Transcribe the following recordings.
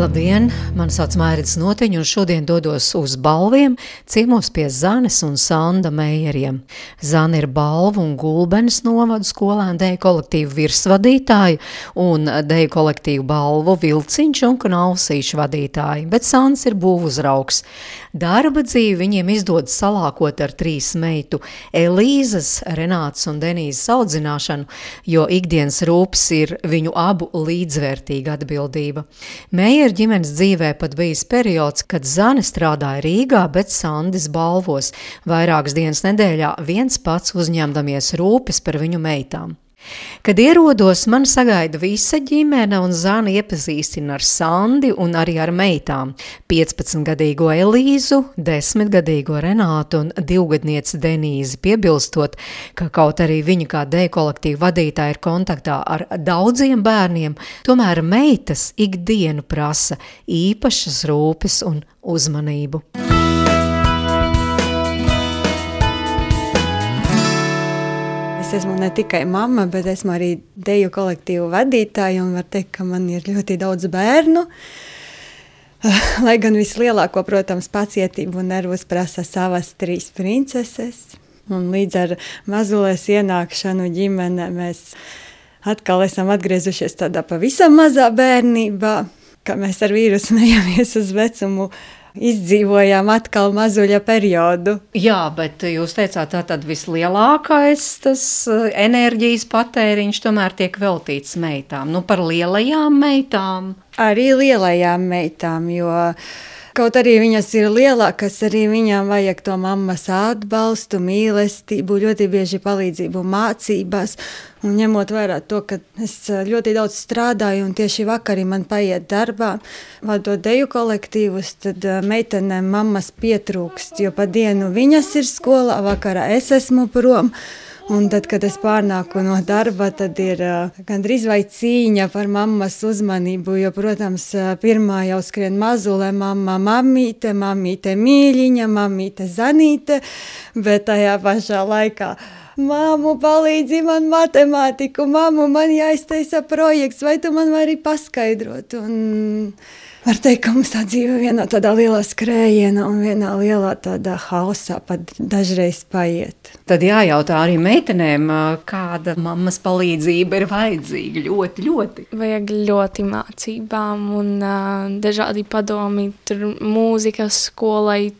Labdien! Mani sauc Mārcis Notiņš, un šodien dodos uz balviem ciemos pie Zanes un Sanda Meijeriem. Zana ir balvu un gulbenes novadu skolēna deju kolektīvu virsvadītāja un deju kolektīvu balvu vilciņš un knausīšu vadītāja, bet Sans ir būvuzraugs. Darba dzīvi viņiem izdodas salākot ar trīs meitu Elīzes, Renātas un Denīzes audzināšanu, jo ikdienas rūpes ir viņu abu līdzvērtīga atbildība. Meijer ir ģimenes dzīvē pat bijis periods, kad Zane strādāja Rīgā, bet Sandis balvos. Vairākas dienas nedēļā viens pats uzņemdamies rūpes par viņu meitām. Kad ierodos, man sagaida visa ģimene, un Zana iepazīstina ar Sandi un arī ar meitām - 15-gadīgo Elīzu, 10-gadīgo Renātu un 2-gadnieci Denīzi, piebilstot, ka kaut arī viņa kā deju kolektīva vadītāja ir kontaktā ar daudziem bērniem, tomēr meitas ikdienu prasa īpašas rūpes un uzmanību. Es esmu ne tikai mamma, bet esmu arī deju kolektīvu vadītāja. Var teikt, ka man ir ļoti daudz bērnu. Lai gan vislielāko, protams, pacietību un nervus prasa savas trīs princeses. Un līdz ar mazulēs ienākšanu ģimene mēs atkal esam atgriezušies tādā pavisam mazā bērnībā, ka mēs ar vīru smejamies uz vecumu izdzīvojām atkal mazuļa periodu. Jā, bet jūs teicāt, tā tad vislielākais tas eh, enerģijas patēriņš tomēr tiek veltīts meitām. Nu, par lielajām meitām? Arī lielajām meitām, jo Kaut arī viņas ir lielākas, arī viņām vajag to mammas atbalstu, mīlestību, ļoti bieži palīdzību mācībās. Un ņemot vērā to, ka es ļoti daudz strādāju, un tieši vakarī man paiet darbā, vadot deju kolektīvus, tad meitenēm mammas pietrūkst, jo pa dienu viņas ir skolā, vakarā es esmu prom. Un tad, kad es pārnāku no darba, tad ir gandrīz vai cīņa par mammas uzmanību. Jo, protams, pirmā jau skrien mazule, mamma, mamīte, mamīte mīļiņa, mamīte zanīte, bet tajā pašā laikā. Māmu, palīdzi man matemātiku, māmu, man jāiztaisa projekts, vai tu man vari paskaidrot? Un, Var teikt, ka mums tā dzīve vienā tādā lielā skrējienā un vienā lielā tādā hausā pat dažreiz paiet. Tad jājautā arī meitenēm, kāda mammas palīdzība ir vajadzīga ļoti, ļoti. Vajag ļoti mācībām un uh, dažādi padomi, tur mūzikas skolai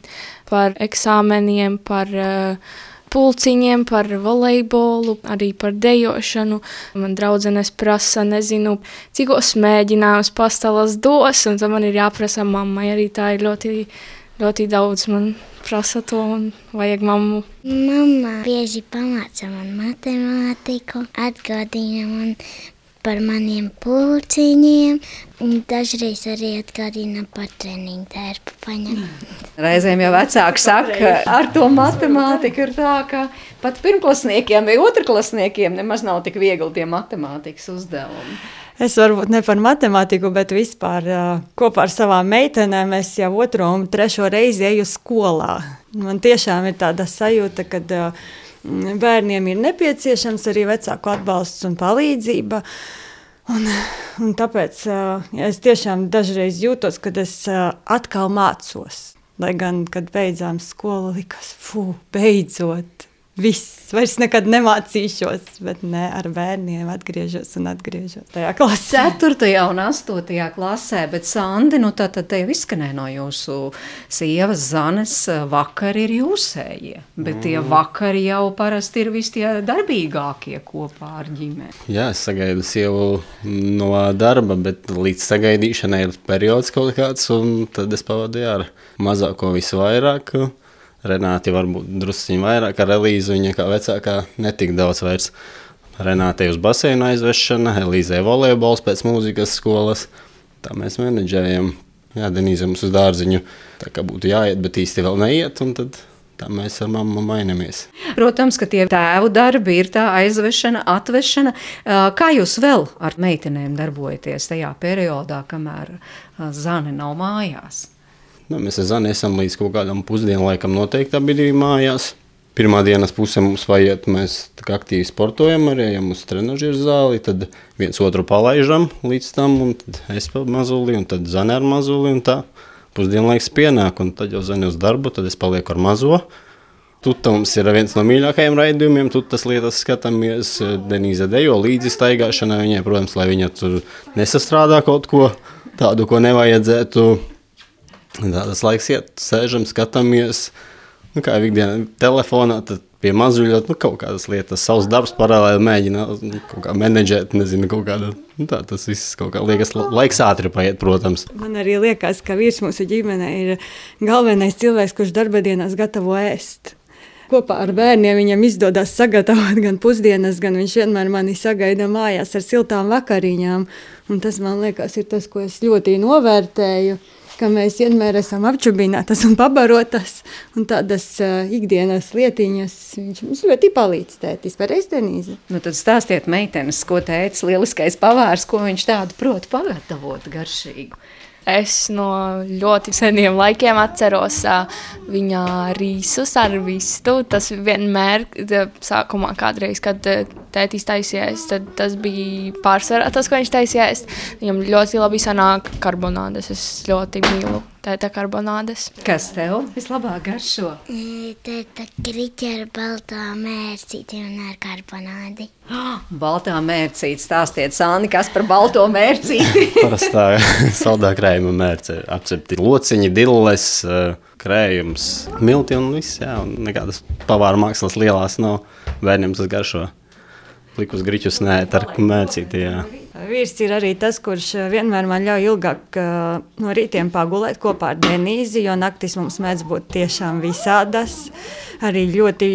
par eksāmeniem, par uh, pulciņiem, par volejbolu, arī par dejošanu. Man draudzenes prasa, nezinu, cikos mēģinājums pastalas dos, un tad man ir jāprasa mammai. Arī tā ir ļoti, ļoti daudz man prasa to un vajag mammu. Mamma bieži pamāca man matemātiku, atgādina man par maniem pulciņiem, un dažreiz arī atgādina par treniņu darbu. Reizēm jau vecāki saka, ar to matemātiku ir tā, ka pat pirmklasniekiem vai otrklasniekiem nemaz nav tik viegli tie matemātikas uzdevumi. Es varbūt ne par matemātiku, bet vispār kopā ar savām meitenēm es jau otro un trešo reizi eju skolā. Man tiešām ir tāda sajūta, ka bērniem ir nepieciešams arī vecāku atbalsts un palīdzība. Un, un tāpēc ja es tiešām dažreiz jūtos, kad es atkal mācos. Lai gan, kad beidzām skolu, likās, fuck, beidzot viss, vairs nekad nemācīšos, bet ne ar bērniem atgriežos un atgriežos tajā klasē. 4. un 8. klasē, bet Sandi, nu tā tad te jau izskanēja no jūsu sievas Zanes, vakari ir jūsējie, bet mm. tie vakari jau parasti ir visi tie darbīgākie kopā ar ģimeni. Jā, es sagaidu sievu no darba, bet līdz sagaidīšanai ir periods kaut kāds, un tad es pavadu ar mazāko visu vairāk. Renāti varbūt drusciņi vairāk, ar Elīzu viņa kā vecākā netik daudz vairs. Renātei uz baseinu aizvešana, Elīzē volejbols pēc mūzikas skolas. Tā mēs menedžējam. Jā, Denīze mums uz dārziņu tā kā būtu jāiet, bet īsti vēl neiet. Un tad tā mēs ar mammu mainamies. Protams, ka tie tēvu darbi ir tā aizvešana, atvešana. Kā jūs vēl ar meitenēm darbojaties tajā periodā, kamēr Zane nav mājās? Nu, mēs ar Zani esam līdz kaut kādam pusdienu laikam noteikti abi mājās. Pirmā dienas pusē mums vajag, mēs aktīvi sportojam, arī ejam uz trenižera zāli, tad viens otru palaižam līdz tam, un tad es pa mazuli, un tad Zane ar mazuli, un tā pusdienlaiks pienāk, un tad jau Zane uz darbu, tad es palieku ar mazo. Tuta mums ir viens no mīļākajiem raidījumiem, tur tas lietas skatāmies. Denīze dejo līdzi staigāšanai viņai, protams, lai viņa tur nesastrādā kaut ko tādu, ko nevajadzētu. Tādas laiks iet, sēžam, skatāmies. Nu, kā ikdienā telefonā, tad pie mazuļa nu, kaut kādas lietas, savs darbs paralēli mēģina nu, kaut kā menedžēt, nezinu, kaut kāda. Nu, tā, tas viss kaut kā liekas, laiks ātri paiet, protams. Man arī liekas, ka vīrs mūsu ģimenē ir galvenais cilvēks, kurš darba dienās gatavo ēst. Kopā ar bērniem viņam izdodas sagatavot gan pusdienas, gan viņš vienmēr mani sagaida mājās ar siltām vakariņām. Un tas man liekas, ir tas, ko es ļoti novērtēju ka mēs vienmēr esam apčubinātas un pabarotas, un tādas uh, ikdienas lietiņas viņš mums ļoti palīdz tētis par eistenīzi. Nu tad stāstiet meitenes, ko tētis lieliskais pavārs, ko viņš tādu prot pagatavot garšīgu. Es no ļoti seniem laikiem atceros uh, viņa rīsus ar vistu. Tas vienmēr, sākumā, kādreiz, kad tētis taisījās, tad tas bija pārsvarā tas, ko viņš taisījās. Viņam ļoti labi sanāk karbonādes. Es ļoti mīlu tēta karbonādes. Kas tev vislabāk garšo? Tēta kriķa ar baltā mērcīti un ar karbonādi. Baltā mērcīte, stāstiet, Sāni, kas par balto mērcīti? Parastā saldā krējuma mērce, apcepti lociņi, dilles, krējums, milti un viss, jā, un nekādas pavāra mākslas lielās nav. Bērniem tas garšo. Likus griķus nē, tarku mērcīti, jā. Vīrs ir arī tas, kurš vienmēr man ļauj ilgāk no rītiem pagulēt kopā ar Denīzi, jo naktis mums mēdz būt tiešām visādas, arī ļoti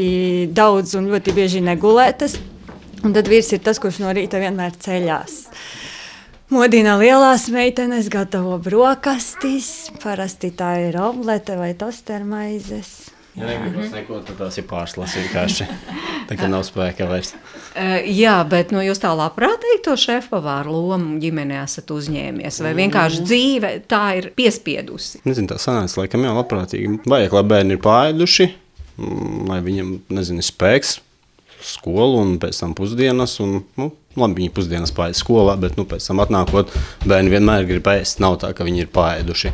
daudz un ļoti bieži negulētas. Un tad vīrs ir tas, kurš no rīta vienmēr ceļās. Modina lielās meitenes, gatavo brokastis, parasti tā ir omlete vai tostermaizes. Ja negribas neko, tad tās ir pārslas vienkārši. Tā kā nav spēka vairs. Uh, jā, bet nu, jūs tā labprātīgi to šefpavāru lomu ģimenē esat uzņēmies, vai vienkārši dzīve tā ir piespiedusi? Nezinu, tā sanāca, laikam jau labprātīgi. Vajag, lai bērni ir pāēduši, lai viņiem, nezinu, spēks skolu un pēc tam pusdienas. Un, nu, labi, viņi pusdienas paiet skolā, bet nu, pēc tam atnākot, bērni vienmēr grib ēst. Nav tā, ka viņi ir pāēduši.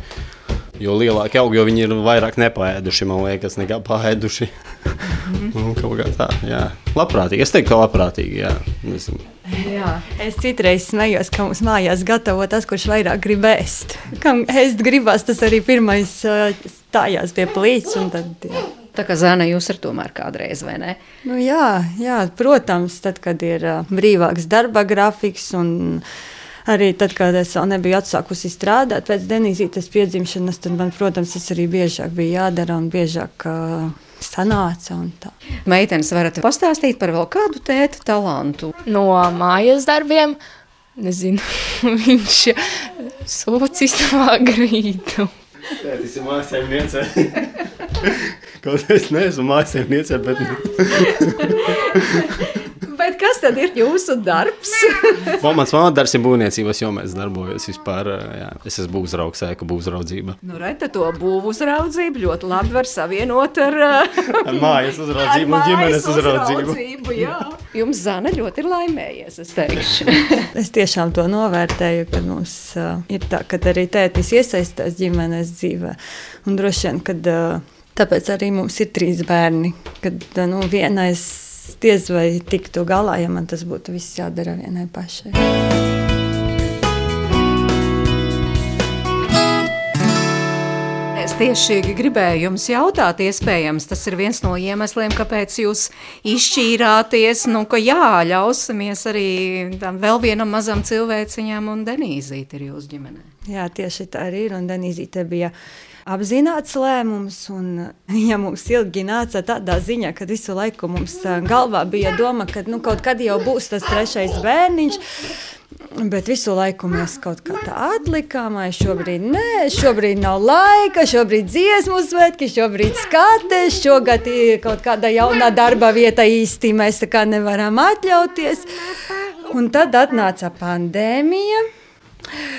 Jo lielāki augi, jo viņi ir vairāk nepāēduši, man liekas, nekā pāēduši. nu, kaut kā tā, jā. Labprātīgi. Es teiktu, ka labprātīgi, jā. Nezinu. Jā. Es citreiz smējos, ka mums mājās gatavo tas, kurš vairāk grib ēst. Kam ēst gribās, tas arī pirmais stājās pie plīts. Tad, jā. Tā kā zēna jūs ir tomēr kādreiz, vai ne? Nu, jā, jā, protams, tad, kad ir brīvāks darba grafiks un arī tad, kad es vēl nebiju atsākusi strādāt pēc Denīzītes piedzimšanas, tad man, protams, tas arī biežāk bija jādara un biežāk uh, sanāca. Meitenes, varat pastāstīt par vēl kādu tēta talantu? No mājas darbiem. Nezinu, viņš sūc istabā grītu. Tētis ir mājasēmniece. Kaut es neesmu mājasēmniece, bet... Bet kas tad ir jūsu darbs? Mans mākslinieks ir būvniecības jomā. Es darbojos vispār. Jā, es esmu būvniecības ēku būvniecība. Nu, redz, to būvniecību ļoti labi var savienot ar, ar mājas uzraudzību un ģimenes uzraudzību. uzraudzību jā. Jums zana ļoti ir laimējies, es teikšu. es tiešām to novērtēju, ka mums uh, ir tā, ka arī tētis iesaistās ģimenes dzīvē. Un droši vien, kad uh, tāpēc arī mums ir trīs bērni, kad uh, nu, vienais diez vai tiktu galā, ja man tas būtu viss jādara vienai pašai. Es tieši gribēju jums jautāt, iespējams, tas ir viens no iemesliem, kāpēc jūs izšķīrāties, nu, ka jā, ļausimies arī tam vēl vienam mazam cilvēciņam, un Denīzīte ir jūsu ģimenē. Jā, tieši tā arī ir, un Denīzīte bija apzināts lēmums. Viņa mums ilgi nāca tādā ziņā, ka visu laiku mums galvā bija doma, ka nu, kaut kad jau būs tas trešais bērniņš. Bet visu laiku mēs kaut kā tā atlikām, vai šobrīd nē, šobrīd nav laika, šobrīd dziesmu svētki, šobrīd skates, šogad ir kaut kāda jauna darba vieta īsti mēs tā kā nevaram atļauties. Un tad atnāca pandēmija,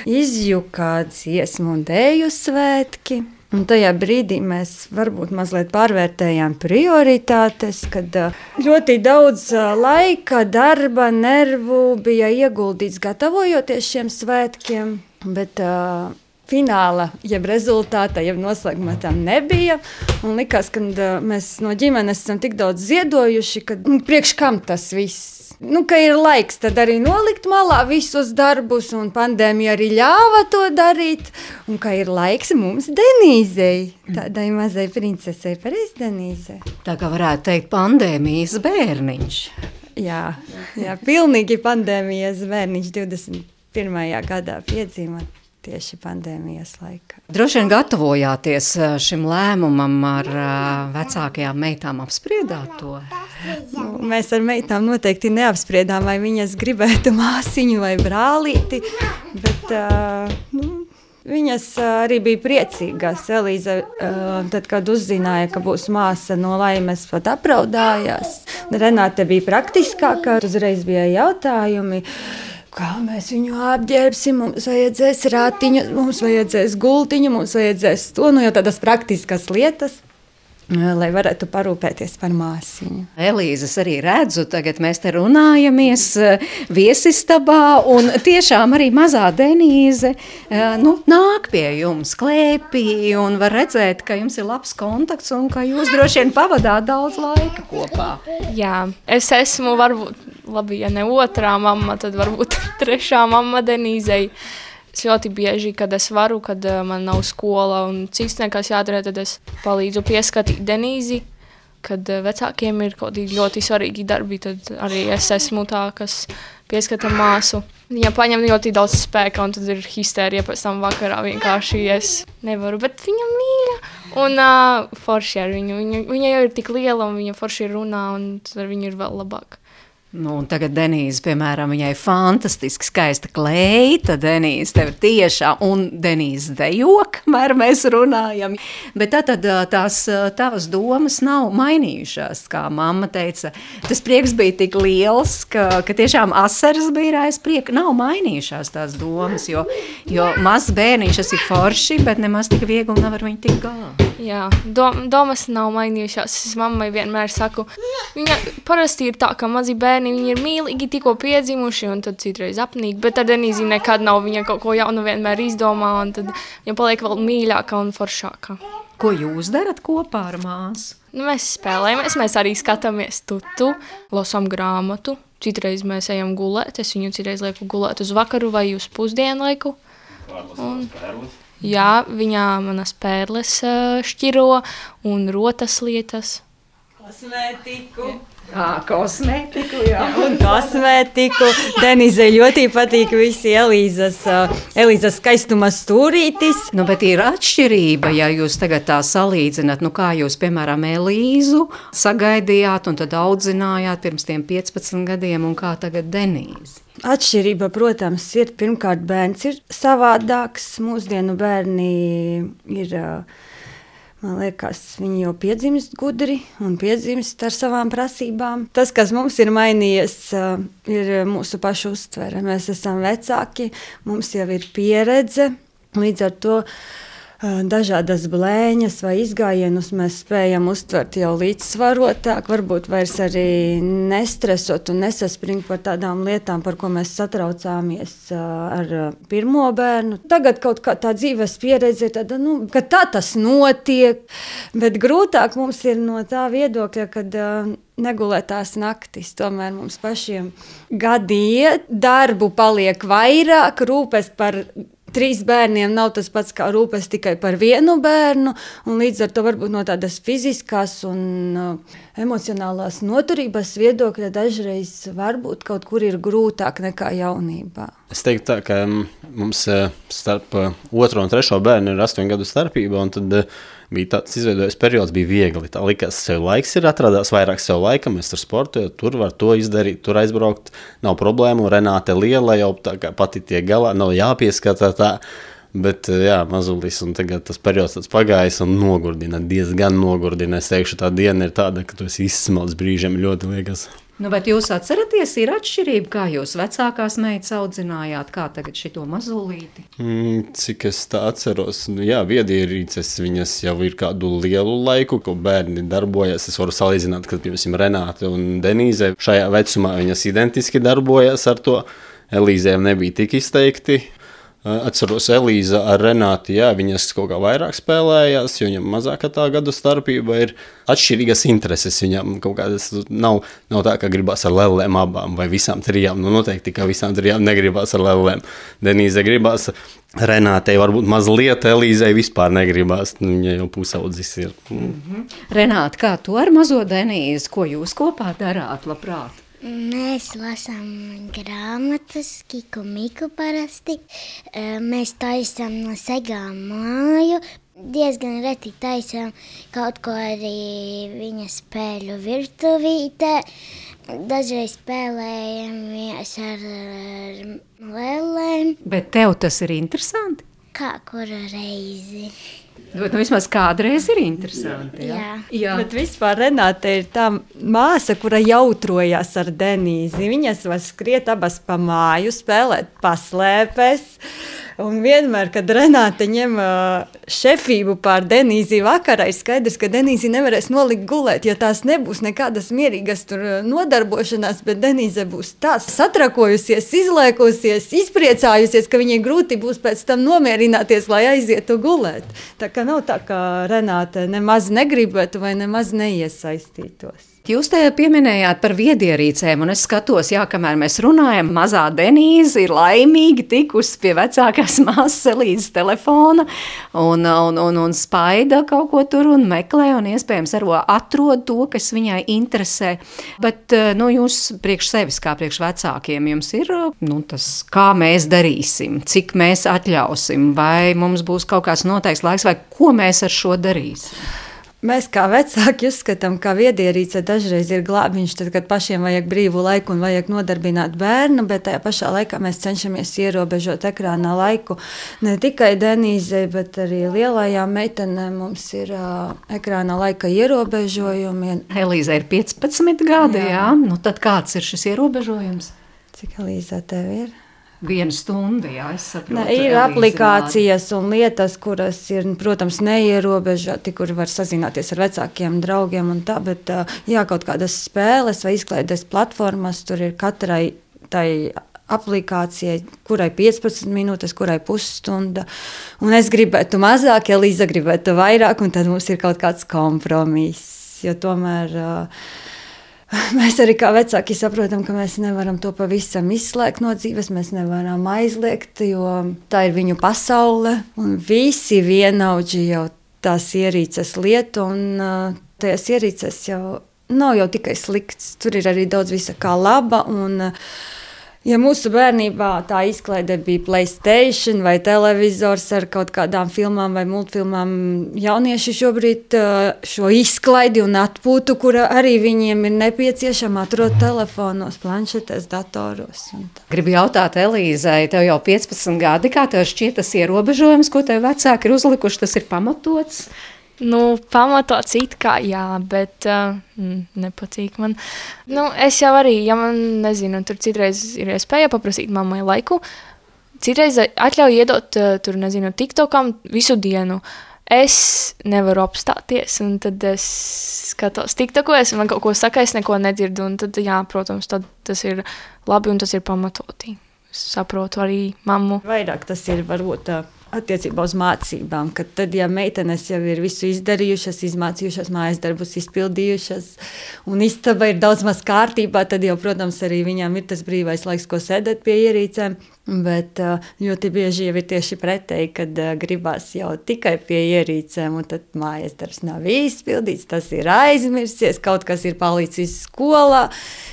izjuka dziesmu un dēju svētki. Un tajā brīdī mēs varbūt mazliet pārvērtējām prioritātes, kad ļoti daudz laika, darba, nervu bija ieguldīts gatavojoties šiem svētkiem. Bet, uh, fināla, jeb rezultāta, jeb noslēguma tam nebija. Un likās, ka mēs no ģimenes esam tik daudz ziedojuši, ka nu, priekš kam tas viss nu, ka ir laiks tad arī nolikt malā visus darbus, un pandēmija arī ļāva to darīt. Un ka ir laiks mums Denīzei, tādai mazai princesei, pareizi Denīzei. Tā kā varētu teikt, pandēmijas bērniņš. Jā, jā pilnīgi pandēmijas bērniņš 21. gadā piedzīvot tieši pandēmijas laikā. Droši vien gatavojāties eh, šim lēmumam ar uh, vecākajām meitām apspriedāt to? Nu, mēs ar meitām noteikti neapspriedām, vai viņas gribētu māsiņu vai brālīti, bet uh, nu, Viņas arī bija priecīgas. Elīze, tad, kad uzzināja, ka būs māsa no laimes, pat apraudājās. Renāte bija praktiskāka, uzreiz bija jautājumi. Kā mēs viņu apģērbsim, mums vajadzēs rātiņu, mums vajadzēs gultiņu, mums vajadzēs to, nu jau tādas praktiskas lietas lai varētu parūpēties par māsiņu. Elīzes arī redzu, tagad mēs te runājamies eh, viesistabā, un tiešām arī mazā Denīze eh, nu, nāk pie jums klēpī, un var redzēt, ka jums ir labs kontakts, un ka jūs droši vien pavadāt daudz laika kopā. Jā, es esmu varbūt, labi, ja ne otrā mamma, tad varbūt trešā mamma Denīzei. Es ļoti bieži, kad es varu, kad uh, man nav skola un cits nekas jādara, tad es palīdzu pieskatīt Denīzi. Kad uh, vecākiem ir kaut kādi ļoti svarīgi darbi, tad arī es esmu tā, kas pieskata māsu. Viņa paņem ļoti daudz spēka, un tad ir histērija pēc tam vakarā. Vienkārši es nevaru, bet viņa mīļa. Un uh, forši ar viņu. Viņa, viņa jau ir tik liela, un viņa forši runā, un ar viņu ir vēl labāk. Nu, tagad Denīze, piemēram, viņai ir fantastiski skaista kleita. Denīze, tev ir tiešām, un Denīze dejo, kamēr mēs runājam. Bet tā tad tās tavas domas nav mainījušās. Kā mamma teica, tas prieks bija tik liels, ka, ka tiešām asaras bija rājis prieka. Nav mainījušās tās domas, jo, jo mazs bērniņš tas ir forši, bet nemaz tik viegli nav ar viņu tik galā. Jā, dom, domas nav mainījušās. Es mammai vienmēr saku, viņa parasti ir tā, ka mazi bērni bērni viņi ir mīlīgi, tikko piedzimuši, un tad citreiz apnīk. Bet ar Denīzi nekad nav viņa kaut ko jaunu vienmēr izdomā, un tad viņa paliek vēl mīļāka un foršāka. Ko jūs darat kopā ar māsu? Nu, mēs spēlējamies, mēs arī skatāmies tutu, lasām grāmatu. Citreiz mēs ejam gulēt, es viņu citreiz lieku gulēt uz vakaru vai uz pusdienlaiku. Un, jā, viņā manas pērles šķiro un rotas lietas. Kosmētiku. Jā. À, kosmētiku, jā. un kosmētiku. Denizai ļoti patīk visi Elīzas, Elīzas skaistuma stūrītis. Nu, bet ir atšķirība, ja jūs tagad tā salīdzināt, nu kā jūs, piemēram, Elīzu sagaidījāt un tad audzinājāt pirms tiem 15 gadiem un kā tagad Denīzi. Atšķirība, protams, ir pirmkārt bērns ir savādāks. Mūsdienu bērni ir uh, Man liekas, viņi jau piedzimst gudri un piedzimst ar savām prasībām. Tas, kas mums ir mainījies, ir mūsu pašu uztvere. Mēs esam vecāki, mums jau ir pieredze. Līdz ar to dažādas blēņas vai izgājienus mēs spējam uztvert jau līdzsvarotāk, varbūt vairs arī nestresot un nesaspringt par tādām lietām, par ko mēs satraucāmies ar pirmo bērnu. Tagad kaut kā tā dzīves pieredze ir tāda, nu, ka tā tas notiek, bet grūtāk mums ir no tā viedokļa, kad negulētās naktis. Tomēr mums pašiem gadi iet, darbu paliek vairāk, rūpes par trīs bērniem nav tas pats kā rūpes tikai par vienu bērnu. Līdz ar to varbūt no tādas fiziskās un uh, emocionālās noturības viedokļa dažreiz varbūt kaut kur ir grūtāk nekā jaunībā. Es teiktu, tā, ka mums uh, starp uh, otro un trešo bērnu ir astoņu gadu starpība. Tad, uh, bija tāds izveidojies periods, bija viegli. Tā likās, ka sev laiks ir atradās vairāk sev laika, mēs tur sportojam, tur var to izdarīt, tur aizbraukt, nav problēmu. Renāte liela jau tā kā pati tiek galā, nav jāpieskatā tā. Bet, jā, mazulis, un tagad tas periods tāds pagājis un nogurdina, diezgan nogurdina. Es teikšu, tā diena ir tāda, ka tu esi izsmelts brīžiem ļoti liekas. Nu, bet jūs atceraties, ir atšķirība, kā jūs vecākās meitas audzinājāt, kā tagad šito mazulīti? Mm, cik es tā atceros, nu, jā, viedierīces viņas jau ir kādu lielu laiku, ko bērni darbojas. Es varu salīdzināt, ka, piemēram, Renāte un Denīze šajā vecumā viņas identiski darbojas ar to. Elīzēm nebija tik izteikti. Atceros, Elīza ar Renāti, jā, viņas kaut kā vairāk spēlējās, jo viņam mazākā tā gadu starpība ir atšķirīgas intereses. Viņam kaut kādas nav, nav tā, ka gribās ar lēlēm abām vai visām trijām. Nu, noteikti, ka visām trijām negribās ar lēlēm. Denīze gribās, Renātei varbūt mazliet, Elīzei vispār negribās. Nu, viņa jau pusaudzis ir. Mm -hmm. Renāte, kā tu ar mazo Denīzi, ko jūs kopā darāt labprāt? Mēs lasām grāmatas, kiku miku parasti. Mēs taisām no segām māju. Diezgan reti taisām kaut ko arī viņa spēļu virtuvītē. Dažreiz spēlējamies ar, ar lēlēm. Bet tev tas ir interesanti? Kā kuru reizi? Bet nu, vismaz kādreiz ir interesanti. Jā, jā. jā. bet vispār Renāte ir tā māsa, kura jautrojās ar Denīzi. Viņas var skriet abas pa māju, spēlēt paslēpes. Un vienmēr, kad Renāte ņem šefību pār Denīzi vakarā, ir skaidrs, ka Denīzi nevarēs nolikt gulēt, jo tās nebūs nekādas mierīgas nodarbošanās, bet Denīze būs tā satrakojusies, izlēkusies, izpriecājusies, ka viņai grūti būs pēc tam nomierināties, lai aizietu gulēt. Tā kā nav tā, ka Renāte nemaz negribētu vai nemaz neiesaistītos. Jūs te pieminējāt par viedierīcēm, un es skatos, jā, kamēr mēs runājam, mazā Denīze ir laimīgi tikusi pie vecākās māsas līdz telefona un, un, un, un spaida kaut ko tur un meklē, un iespējams arī atrod to, kas viņai interesē. Bet nu, jūs priekš sevis, kā priekš vecākiem, jums ir nu, tas, kā mēs darīsim, cik mēs atļausim, vai mums būs kaut kāds noteikts laiks, vai ko mēs ar šo darīsim. Mēs kā vecāki uzskatām, ka viedierīce dažreiz ir glābiņš, tad, kad pašiem vajag brīvu laiku un vajag nodarbināt bērnu, bet tajā pašā laikā mēs cenšamies ierobežot ekrānā laiku. Ne tikai Denīzei, bet arī lielajām meitenēm mums ir uh, ekrāna laika ierobežojumi. Elīze ir 15 gadi, jā. jā. Nu, tad kāds ir šis ierobežojums? Cik Elīze tev ir? Viena stunda. Jā, saprotu, ne, ir aplikācijas un lietas, kuras ir, protams, neierobežoti, kur var sazināties ar vecākiem draugiem un tā, bet jā, kaut kādas spēles vai izklaides platformas tur ir katrai tai aplikācijai, kurai 15 minūtes, kurai pusstunda. Un es gribētu mazāk, ja Līza gribētu vairāk, un tad mums ir kaut kāds kompromiss. Jo tomēr uh, Mēs arī kā vecāki saprotam, ka mēs nevaram to pavisam izslēgt no dzīves. Mēs nevaram aizliegt, jo tā ir viņu pasaule. Visi vienaudži jau tās ierīces lietu, un uh, tajās ierīces jau nav jau tikai slikts. Tur ir arī daudz visa kā laba. Un, uh, Ja mūsu bērnībā tā izklaide bija Playstation vai televizors ar kaut kādām filmām vai multfilmām, jaunieši šobrīd šo izklaidi un atpūtu, kura arī viņiem ir nepieciešama, atrod telefonos, planšetēs, datoros. Gribu jautāt Elīzai, tev jau 15 gadi, kā tev šķiet tas ierobežojums, ko tev vecāki ir uzlikuši, tas ir pamatots? Nu, pamatots it kā jā, bet uh, nepatīk man. Nu, es jau arī, ja man nezinu, tur citreiz ir iespēja paprasīt mammai laiku, citreiz atļauju iedot uh, tur, nezinu, tiktokam visu dienu. Es nevaru apstāties, un tad es skatos tiktokos, un man kaut ko saka, es neko nedzirdu, un tad, jā, protams, tad tas ir labi un tas ir pamatoti. Es saprotu arī mammu. Vairāk tas ir varbūt attiecībā uz mācībām. Tad, ja meitenes jau ir visu izdarījušas, izmācījušās, mājas darbus izpildījušas, un istaba ir daudz maz kārtībā, tad jau, protams, arī viņām ir tas brīvais laiks, ko sēdēt pie ierīcēm. Bet ļoti bieži jau ir tieši pretēji, kad gribās jau tikai pie ierīcēm, un tad mājas darbs nav izpildīts, tas ir aizmirsies, kaut kas ir palicis skolā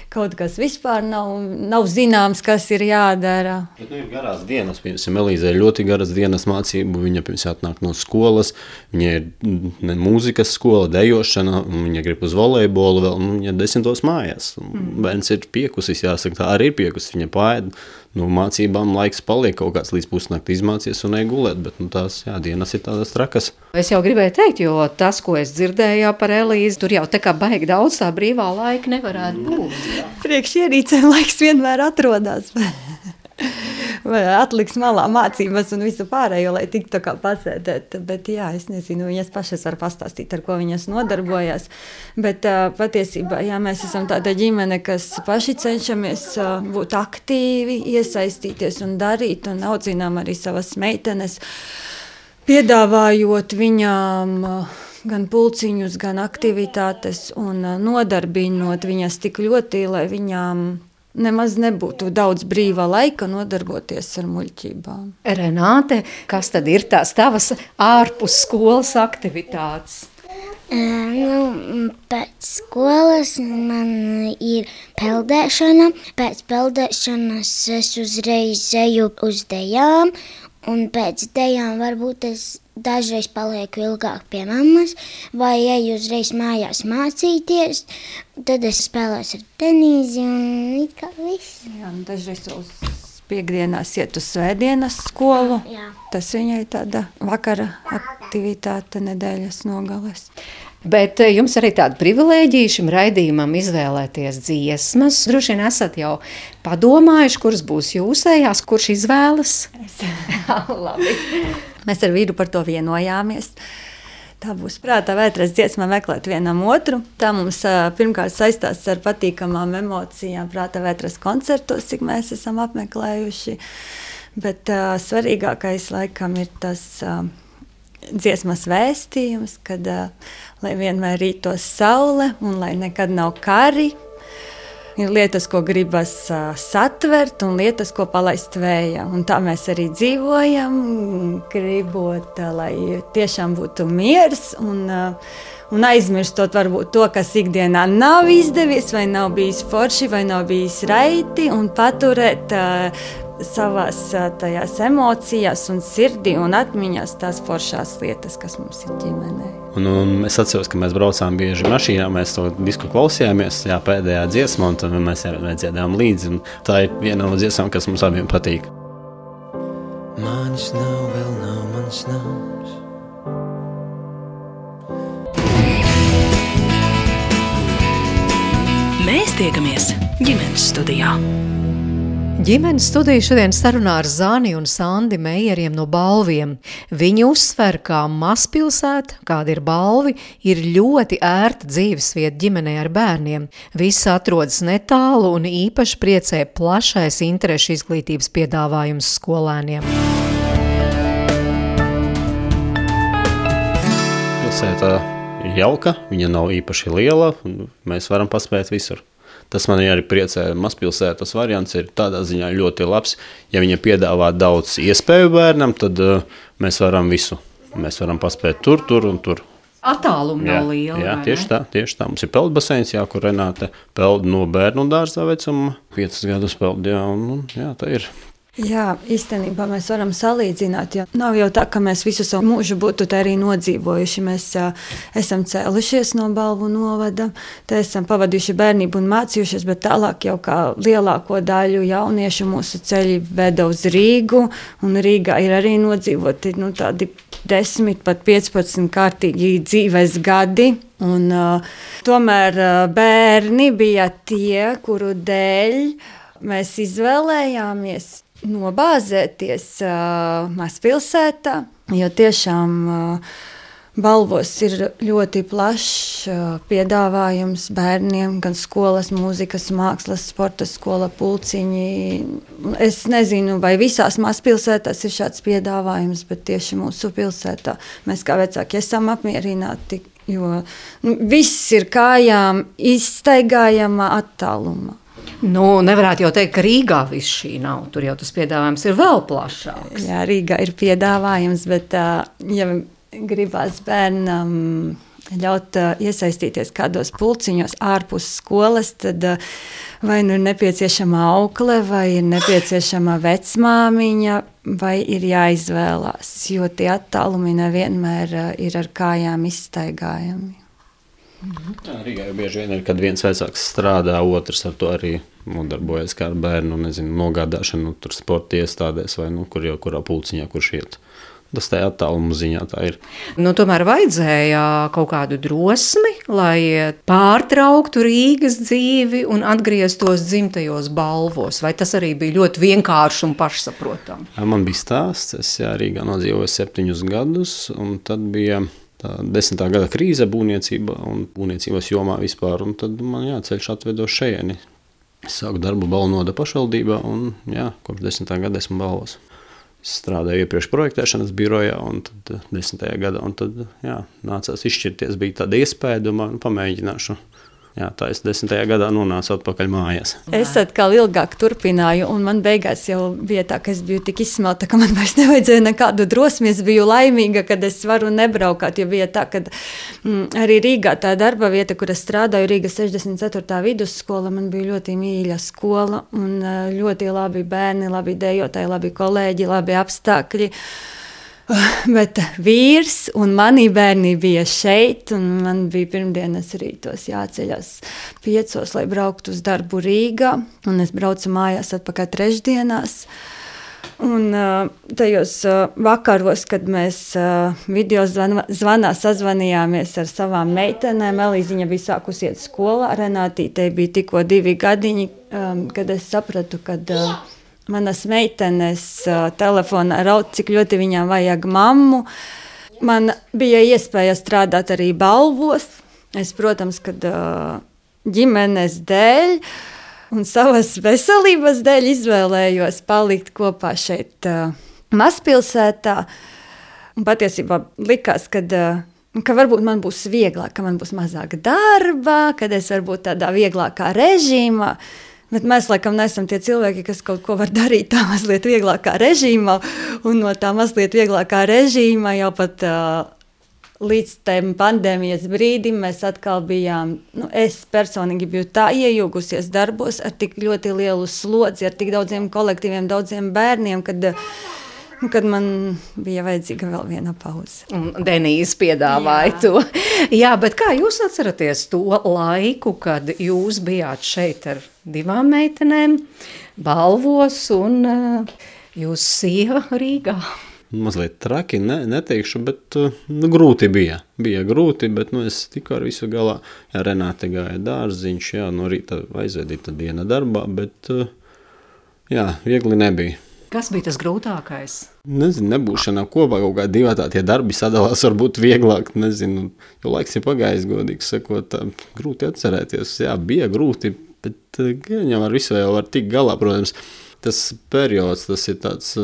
kaut kas vispār nav, nav zināms, kas ir jādara. Bet, nu, ir garās dienas, piemēram, Elīzē ļoti garas dienas, mācību. Viņa pirms atnāk no skolas, viņa ir ne, mūzikas skola, dejošana, viņa grib uz volejbolu vēl, un viņa desmitos mājās. Mm. Bērns ir piekusis, jāsaka, tā arī ir piekusis. Viņa pāēd, nu, mācībām laiks paliek kaut kāds līdz pusnakti izmācies un negulēt, bet nu, tās jā, dienas ir tādas trakas. Es jau gribēju teikt, jo tas, ko es dzirdēju par Elīzi, tur jau tā kā baigi daudz tā brīvā laika nevarētu būt. Priekš ierīcēm laiks vienmēr atrodas. Atliks malā mācības un visu pārējo, lai tiktu tā kā pasēdēt. Bet, jā, es nezinu, viņas pašas var pastāstīt, ar ko viņas nodarbojas. Bet patiesībā, jā, mēs esam tāda ģimene, kas paši cenšamies būt aktīvi, iesaistīties un darīt, un audzinām arī savas meitenes, piedāvājot viņām gan pulciņus, gan aktivitātes un nodarbinot viņas tik ļoti, lai viņām nemaz nebūtu daudz brīvā laika nodarboties ar muļķībām. Renāte, kas tad ir tās tavas ārpus skolas aktivitātes? Nu, pēc skolas man ir peldēšana. Pēc peldēšanas es uzreiz eju uz dejām, un pēc dejām varbūt es dažreiz palieku ilgāk pie mammas, vai eju uzreiz mājās mācīties. Tad es spēlēju ar tenīzi un kā viss. Jā, nu dažreiz uz piekdienās iet uz svētdienas skolu. Jā. Tas viņai tāda vakara aktivitāte nedēļas nogales. Bet eh, jums arī tāda privilēģija šim raidījumam izvēlēties dziesmas. Droši vien esat jau padomājuši, kuras būs jūsējās, kurš izvēlas. Mēs ar vīru par to vienojāmies. Tā būs prātā vētras dziesma meklēt vienam otru. Tā mums ā, pirmkārt saistās ar patīkamām emocijām prātā vētras koncertos, cik mēs esam apmeklējuši. Bet ā, svarīgākais laikam ir tas ā, dziesmas vēstījums, kad ā, lai vienmēr rītos saule un lai nekad nav kari. Ir lietas, ko gribas satvert, un lietas, ko palaist vējā. Un tā mēs arī dzīvojam, gribot, lai tiešām būtu miers. Un, Un aizmirstot varbūt to, kas ikdienā nav izdevies, vai nav bijis forši, vai nav bijis raiti, un paturēt uh, savās tajās emocijās, un sirdī un atmiņās tās foršās lietas, kas mums ir ģimenē. Un, un es atceros, ka mēs braucām bieži mašīnā, mēs to disku klausījāmies, jā, pēdējā dziesmā, un tad mēs dziedājām līdzi. un Tā ir viena no dziesmām, kas mums abiem patīk. Manis nav, vēl nav mans nams. Mēs tiekamies ģimenes studijā. Ģimenes studija šodien sarunā ar Zani un Sandi Meijeriem no balviem. Viņi uzsver, ka mazpilsēta, kāda ir balvi, ir ļoti ērta dzīvesvieta ģimenei ar bērniem. Viss atrodas netālu un īpaši priecē plašais interešu izglītības piedāvājums skolēniem. Pilsēta jauka, viņa nav īpaši liela, un mēs varam paspēt visur. Tas man arī priecē. Mazpilsētas variants ir tādā ziņā ļoti labs. Ja viņa piedāvā daudz iespēju bērnam, tad uh, mēs varam visu. Mēs varam paspēt tur, tur un tur. Attālumi nav lieli. jā tieši ne? tā, tieši tā. Mums ir peldbaseins, jā, kur Renāte peld no bērnu dārza vecuma. Piecus gadus peld, jā, un, un jā, tā ir. Jā, īstenībā mēs varam salīdzināt. Jo nav jau tā, ka mēs visu savu mūžu būtu arī nodzīvojuši. Mēs uh, esam cēlušies no balvu novada, te esam pavadījuši bērnību un mācījušies, bet tālāk jau kā lielāko daļu jauniešu mūsu ceļi veda uz Rīgu. Un Rīgā ir arī nodzīvoti nu, tādi 10, pat 15 kārtīgi dzīves gadi. Un, uh, tomēr uh, bērni bija tie, kuru dēļ mēs izvēlējāmies nobāzēties uh, mazpilsētā, jo tiešām uh, balvos ir ļoti plašs uh, piedāvājums bērniem, gan skolas, mūzikas, mākslas, sporta skola, pulciņi. Es nezinu, vai visās mazpilsētās ir šāds piedāvājums, bet tieši mūsu pilsētā mēs kā vecāki esam apmierināti, jo nu, viss ir kājām izstaigājama attālumā. Nu, nevarētu jau teikt, ka Rīgā viss šī nav. Tur jau tas piedāvājums ir vēl plašāks. Jā, Rīgā ir piedāvājums, bet, ja gribās bērnam ļaut iesaistīties kādos pulciņos ārpus skolas, tad vai nu ir nepieciešama aukle, vai ir nepieciešama vecmāmiņa, vai ir jāizvēlās, jo tie attālumi nevienmēr ir ar kājām izstaigājami. Jā, Rīgā jau bieži vien ir, kad viens vecāks strādā, otrs ar to arī nodarbojas kā ar bērnu, nezinu, nogādāšanu, tur sporta iestādēs vai nu, kur jau kurā pulciņā, kurš iet. Tas tā attāluma ziņā tā ir. Nu, tomēr vajadzēja kaut kādu drosmi, lai pārtrauktu Rīgas dzīvi un atgrieztos dzimtajos balvos. Vai tas arī bija ļoti vienkārši un pašsaprotami? Man bija stāsts, es jā, Rīgā nodzīvoju septiņus gadus, un tad bija tā desmitā gada krīze būvniecībā un būvniecības jomā vispār. Un tad man jā, ceļš atveda uz šejieni. Es sāku darbu Balnoda pašvaldībā, un jā, kopš desmitā gada esmu balvos. Es strādāju iepriekš projektēšanas birojā, un tad desmitajā gadā un tad, jā, nācās izšķirties. Bija tāda iespēja, domāju, nu, pamēģināšu Jā, tā es desmitajā gadā nonācu atpakaļ mājās. Es atkal ilgāk turpināju, un man beigās jau bija tā, ka es biju tik izsmelta, ka man vairs nevajadzēja nekādu drosmi. Es biju laimīga, kad es varu nebraukāt, jo bija tā, ka mm, arī Rīgā tā darba vieta, kur es strādāju, Rīga 64. vidusskola, man bija ļoti mīļa skola un ļoti labi bērni, labi dejotāji, labi kolēģi, labi apstākļi. Bet vīrs un mani bērni bija šeit, un man bija pirmdienas rītos jāceļas piecos, lai brauktu uz darbu Rīgā, un es braucu mājās atpakaļ trešdienās. Un tajos vakaros, kad mēs video zvanā, sazvanījāmies ar savām meitenēm, Elīziņa bija sākusi iet skolā, Renātītei bija tikko divi gadiņi, kad es sapratu, kad uh, manas meitenes telefonā raud, cik ļoti viņām vajag mammu. Man bija iespēja strādāt arī balvos. Es, protams, kad ģimenes dēļ un savas veselības dēļ izvēlējos palikt kopā šeit, mazpilsētā. Patiesībā likās, ka ka varbūt man būs vieglāk, ka man būs mazāk darba, kad es varbūt tādā vieglākā režīmā. Bet mēs laikam neesam tie cilvēki, kas kaut ko var darīt tā mazliet vieglākā režīmā, un no tā mazliet vieglākā režīma jau pat uh, līdz tam pandēmijas brīdim mēs atkal bijām, nu, es personīgi biju tā iejūgusies darbos ar tik ļoti lielu slodzi, ar tik daudziem kolektīviem, daudziem bērniem, kad uh, kad man bija vajadzīga vēl viena pauze. Un Denīze piedāvāja Jā. to. Jā, bet kā jūs atceraties to laiku, kad jūs bijāt šeit ar divām meitenēm, balvos un uh, jūs sieva Rīgā? Mazliet traki, ne, neteikšu, bet nu, grūti bija. Bija grūti, bet nu, es tiku ar visu galā. Jā, Renāte gāja dārziņš, jā, no rīta aizvedīta diena darbā, bet jā, viegli nebija. Kas bija tas grūtākais? Nezinu, nebūšana kopā kaut kādā divi tādi darbi sadalās, varbūt vieglāk. Nezinu, jo laiks ir pagājis, godīgi sakot, grūti atcerēties. Jā, bija grūti, bet jau ar visu jau var tikt galā. Protams, tas periods, tas ir tāds.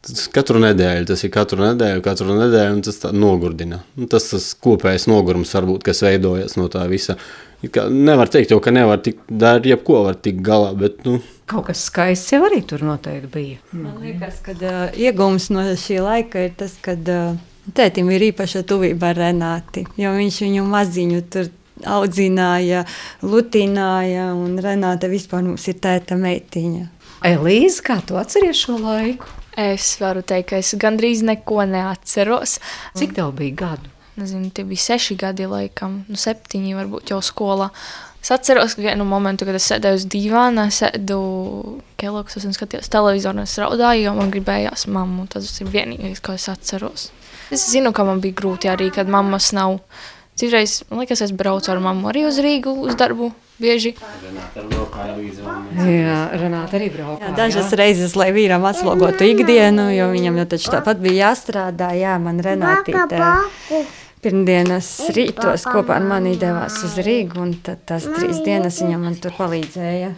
Tas katru nedēļu, tas ir katru nedēļu, katru nedēļu, un tas nogurdina. Un tas tas kopējais nogurums, varbūt, kas veidojas no tā visa. Nevar teikt, jau, ka nevar tikt, darīt jebko, var tikt galā, bet, nu, Kaut kas skaists jau arī tur noteikti bija. Man liekas, ka uh, iegūms no šī laika ir tas, ka uh, tētim ir īpaša tuvība ar Renāti, jo viņš viņu maziņu tur audzināja, lutināja, un Renāte vispār mums ir tēta meitiņa. Elīze, kā tu atceries šo laiku? Es varu teikt, ka es gandrīz neko neatceros. Cik tev bija gadu? Nezinu, tie bija seši gadi, laikam, nu septiņi varbūt jau skolā. Es atceros vienu momentu, kad es sēdēju uz dīvāna, sēdu Kellogg's un skatījos televizoru, un es raudāju, jo man gribējās mammu. Tas ir vienīgais, ko es atceros. Es zinu, ka man bija grūti arī, kad mammas nav. Citreiz, man liekas, es braucu ar mammu arī uz Rīgu uz darbu. Bieži. Jā, Renāta arī brauca. Jā, dažas jā. reizes, lai vīram atslogotu ikdienu, jo viņam jau taču tāpat bija jāstrādā. Jā, man Renātīte pirmdienas rītos kopā ar mani devās uz Rīgu, un tad tās trīs dienas viņa man tur palīdzēja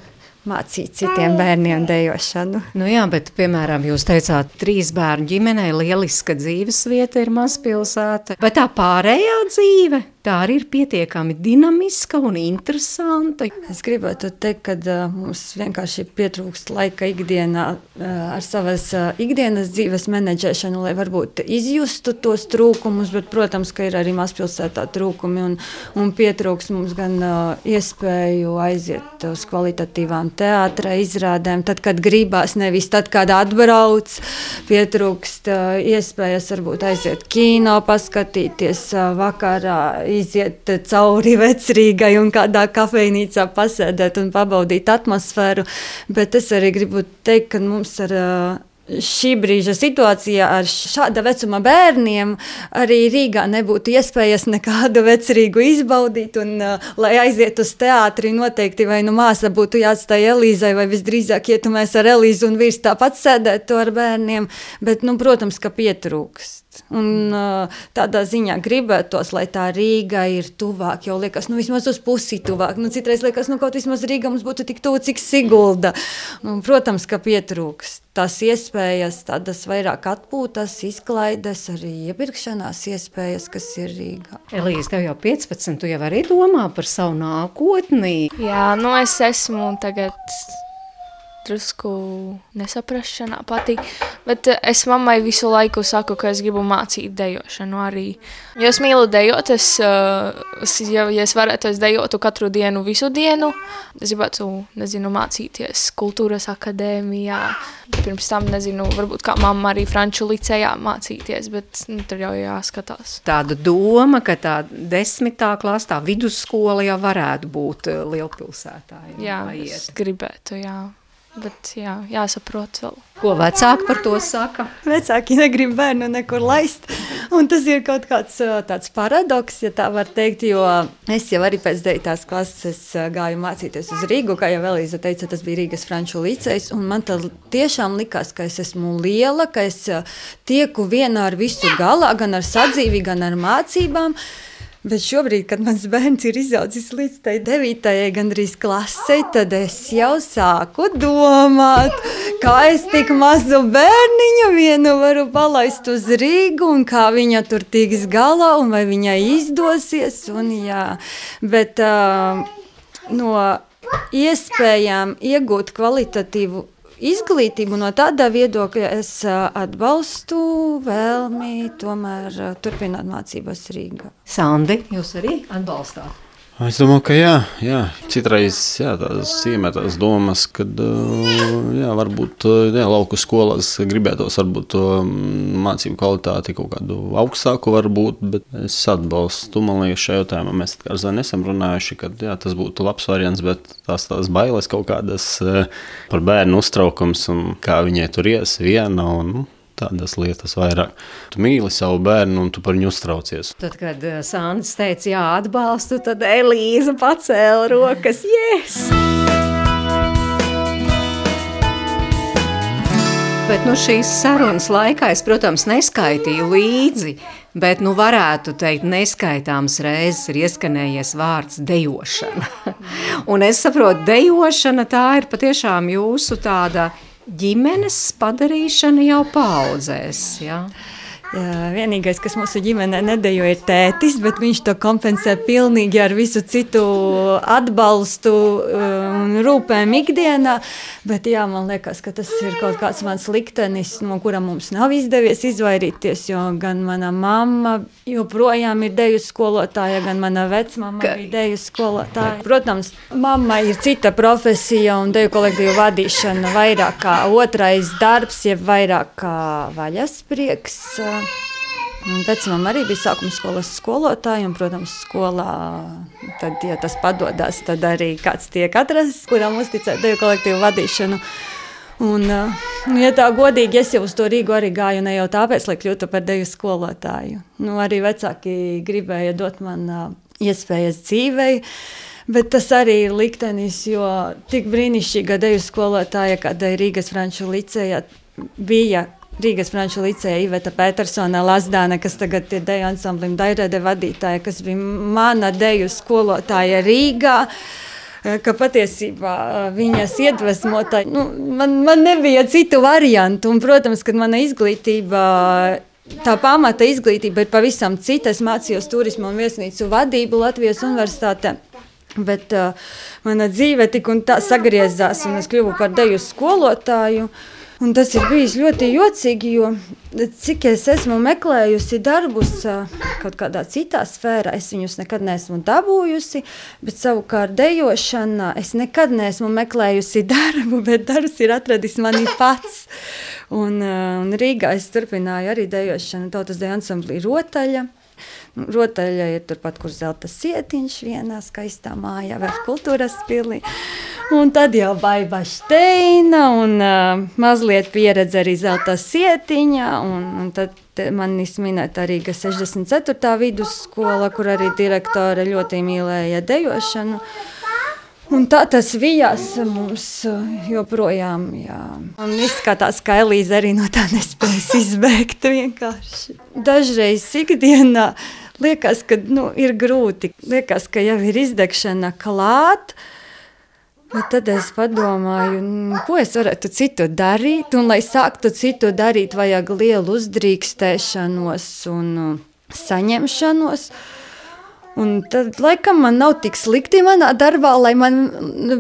mācīt citiem bērniem dejošanu. Nu jā, bet, piemēram, jūs teicāt, trīs bērnu ģimenei lieliska dzīves vieta ir mazpilsēta. Bet tā pārējā dzīve? Tā arī ir pietiekami dinamiska un interesanta. Es gribētu teikt, ka mums vienkārši pietrūkst laika ikdienā ar savas ikdienas dzīves menedžēšanu, lai varbūt izjustu tos trūkumus, bet, protams, ka ir arī mazpilsētā trūkumi un, un pietrūkst mums gan iespēju aiziet uz kvalitatīvām teātra izrādēm, tad, kad gribās, nevis tad, kad atbrauc, pietrūkst iespējas varbūt aiziet kino, paskatīties vakarā iziet cauri vecrīgai un kādā kafejnīcā pasēdēt un pabaudīt atmosfēru. Bet es arī gribu teikt, ka mums ar šī brīža situācijā ar šāda vecuma bērniem arī Rīgā nebūtu iespējas nekādu vecrīgu izbaudīt. Un, uh, lai aizietu uz teātri, noteikti vai nu māsa būtu jāatstāj Elīzai, vai visdrīzāk ietu mēs ar Elīzu un vīrs tāpat sēdētu ar bērniem. Bet, nu, protams, ka pietrūkst. Un, uh, tādā ziņā gribētos, lai tā Rīga ir tuvāk. Jau liekas, nu, vismaz uz pusi tuvāk. Nu, citreiz liekas, nu, kaut vismaz Rīga mums būtu tik tuvu, cik Sigulda. Un, protams, ka pietrūkst tās iespējas, tādas vairāk atpūtas, izklaides, arī iepirkšanās iespējas, kas ir Rīgā. Elīze, tev jau 15, tu jau arī domā par savu nākotni. Jā, nu es esmu tagad drusku nesaprašanā pati. Bet es mammai visu laiku saku, ka es gribu mācīt dejošanu arī. Jo es mīlu dejot, es, eh, es ja, ja es varētu, es dejotu katru dienu, visu dienu. Es gribētu, nezinu, mācīties kultūras akadēmijā. Pirms tam, nezinu, varbūt kā mamma arī franču licējā mācīties, bet nu, tur jau jāskatās. Tāda doma, ka tā desmitā klasa, tā vidusskola jau varētu būt eh, lielpilsētā. Jā, es gribētu, jā. Bet jā, jāsaprot vēl. Ko vecāki par to saka? Vecāki negrib bērnu nekur laist. Un tas ir kaut kāds tāds paradoks, ja tā var teikt. Jo es jau arī pēc 9. klases gāju mācīties uz Rīgu. Kā jau Elīza teica, tas bija Rīgas franču licejs. Un man tiešām likās, ka es esmu liela, ka es tieku vienā ar visu galā, gan ar sadzīvi, gan ar mācībām. Bet šobrīd, kad mans bērns ir izaudzis līdz tai devītajai, gandrīz klasei, tad es jau sāku domāt, kā es tik mazu bērniņu vienu varu palaist uz Rīgu, un kā viņa tur tiks galā, un vai viņai izdosies. Un, jā. Bet uh, no iespējām iegūt kvalitatīvu izglītību no tādā viedokļa es atbalstu vēlmi tomēr turpināt mācības Rīgā. Sandi, jūs arī atbalstāt? Es domāju, ka jā, jā. citreiz jā, tādas iemetas domas, ka jā, varbūt jā, lauku skolās gribētos varbūt to mācību kvalitāti kaut kādu augstāku, varbūt, bet es atbalstu. Man liekas, šajā jautājumā mēs ar Zani esam runājuši, ka jā, tas būtu labs variants, bet tās tās bailes kaut kādas par bērnu uztraukums un kā viņai tur ies viena. Un, tādas lietas vairāk. Tu mīli savu bērnu un tu par viņu uztraucies. Tad, kad uh, Sandrs teica, jā, atbalstu, tad Elīza pacēla rokas, yes! Bet nu, šīs sarunas laikā es, protams, neskaitīju līdzi, bet nu, varētu teikt, neskaitāms reizes ir ieskanējies vārds dejošana. Un es saprotu, dejošana tā ir patiešām jūsu tāda ģimenes padarīšana jau paudzēs. Ja? Jā, vienīgais, kas mūsu ģimenē nedejo, ir tētis, bet viņš to kompensē pilnīgi ar visu citu atbalstu uh, un rūpēm ikdienā. Bet jā, man liekas, ka tas ir kaut kāds mans liktenis, no kura mums nav izdevies izvairīties, jo gan mana mamma joprojām ir deju skolotāja, gan mana vecmama ka... bija deju skolotāja. Protams, mamma ir cita profesija un deju kolektīvu vadīšana vairāk kā otrais darbs, jeb vairāk kā vaļasprieks. Vecumam arī bija sākuma skolas skolotāja, un, protams, skolā, tad, ja tas padodas, tad arī kāds tiek atrasts, kuram uzticēt deju kolektīvu vadīšanu. Un, nu, ja tā godīgi, es jau uz to Rīgu arī gāju ne jau tāpēc, lai kļūtu par deju skolotāju. Nu, arī vecāki gribēja dot man iespējas dzīvei. Bet tas arī ir liktenis, jo tik brīnišķīga deju skolotāja, kāda ir Rīgas Franču licējā, bija Rīgas Franču licēja Iveta Petersona Lazdāne, kas tagad ir deju ansamblim Dairede vadītāja, kas bija mana deju skolotāja Rīgā ka patiesībā viņas iedvesmota, nu, man, man nebija citu variantu. Un, protams, kad mana izglītība tā pamata izglītība ir pavisam cita. Es mācījos turismu un viesnīcu vadību Latvijas universitātē. Bet uh, mana dzīve tik un tā sagriezās, un es kļuvu par deju skolotāju. Un tas ir bijis ļoti jocīgi, jo cik es esmu meklējusi darbus kaut kādā citā sfērā, es viņus nekad neesmu dabūjusi. Bet savukārt dejošanā es nekad neesmu meklējusi darbu, bet darbs ir atradis mani pats. Un, un Rīgā es turpināju arī dejošanu tautas deju ansamblī Rotaļa. Nu, Rotaļa ir turpat, kur zelta sietiņš vienā skaistā mājā vai kultūras pilī. Un tad jau baiba Steina un uh, mazliet pieredze arī zelta sietiņa. Un, un tad manis minēta Rīga 64. vidusskola, kur arī direktore ļoti mīlēja dejošanu. Un tā tas vijās mums joprojām. Jā. Un izskatās, ka Elīze arī no tā nespējas izbēgt vienkārši. Dažreiz ikdienā liekas, ka nu, ir grūti. Liekas, ka jau ir izdegšana klāt. Bet tad es padomāju, ko es varētu citu darīt. Un, lai sāktu citu darīt, vajag lielu uzdrīkstēšanos un saņemšanos. Un tad, laikam, man nav tik slikti manā darbā, lai man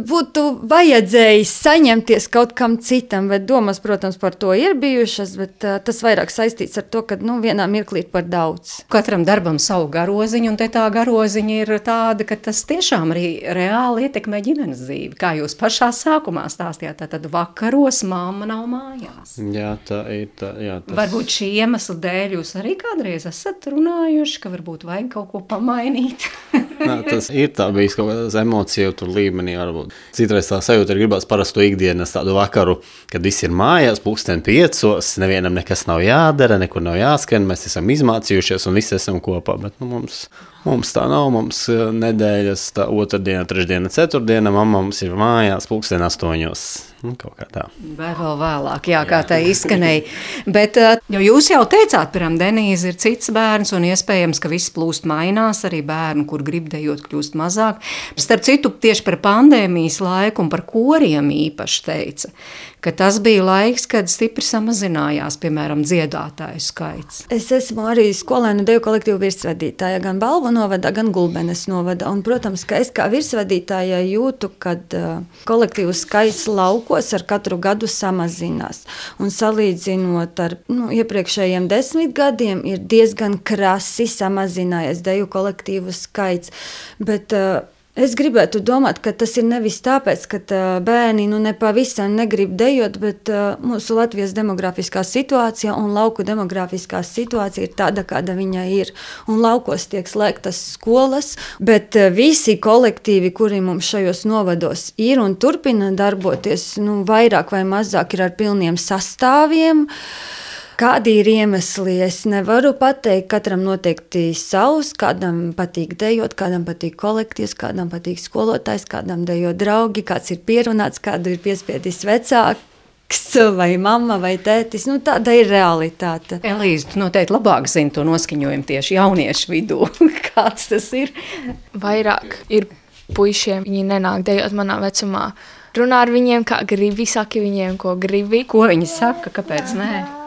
būtu vajadzējis saņemties kaut kam citam. Bet domas, protams, par to ir bijušas, bet uh, tas vairāk saistīts ar to, ka nu, vienā mirklī ir par daudz. Katram darbam savu garoziņu, un tā garoziņa ir tāda, ka tas tiešām arī reāli ietekmē ģimenes dzīvi. Kā jūs pašā sākumā stāstījāt, tad vakaros mamma nav mājās. Jā, tā ir. Tā, jā, tas... Varbūt šī iemesla dēļ jūs arī kādreiz esat runājuši, ka varbūt vajag kaut ko pamainīt mainīt. Nā, tas ir tā bijis kaut kādā emociju līmenī. Varbūt. Citreiz tā sajūta ir gribās parastu ikdienas tādu vakaru, kad viss ir mājās, pūksteni piecos, nevienam nekas nav jādara, nekur nav jāskan, mēs esam izmācījušies un visi esam kopā. Bet nu, mums, mums tā nav, mums eh, nedēļas, tā otrdiena, trešdiena, ceturtdiena, mamma mums ir mājās pūksteni astoņos. Nu, kaut kā tā. Vai vēl vēlāk, jā, kā tā izskanēja. Bet eh, jo jūs jau teicāt, piemēram, Denīze ir cits bērns, un iespējams, ka viss plūst mainās, arī bērnu, kur grib dejot, kļūst mazāk. Starp citu, tieši par pandēmijas laiku un par koriem īpaši teica, ka tas bija laiks, kad stipri samazinājās, piemēram, dziedātāju skaits. Es esmu arī skolēnu deju kolektīvu virsvadītāja gan Balvu novada, gan Gulbenes novada. Un, protams, ka es kā virsvadītāja jūtu, kad uh, kolektīvu skaits laukos ar katru gadu samazinās. Un salīdzinot ar nu, iepriekšējiem desmit gadiem, ir diezgan krasi samazinājies deju kolektīvu skaits. Bet, uh, Es gribētu domāt, ka tas ir nevis tāpēc, ka tā bērni nu, nepavisam negrib dejot, bet uh, mūsu Latvijas demografiskā situācija un lauku demografiskā situācija ir tāda, kāda viņa ir. Un laukos tiek slēgtas skolas, bet uh, visi kolektīvi, kuri mums šajos novados ir un turpina darboties, nu, vairāk vai mazāk ir ar pilniem sastāviem. Uh, Kādi ir iemesli? Es nevaru pateikt. Katram noteikti savs. Kādam patīk dejot, kādam patīk kolektīvs, kādam patīk skolotājs, kādam dejo draugi, kāds ir pierunāts, kādu ir piespiedis vecāks vai mamma vai tētis. Nu, tāda ir realitāte. Elīze, tu noteikti labāk zini to noskaņojumu tieši jauniešu vidū. Kāds tas ir? Vairāk ir puišiem, viņi nenāk dejot manā vecumā. Runā ar viņiem, kā gribi, saki viņiem, ko gribi. Ko viņi saka, kāpēc nē?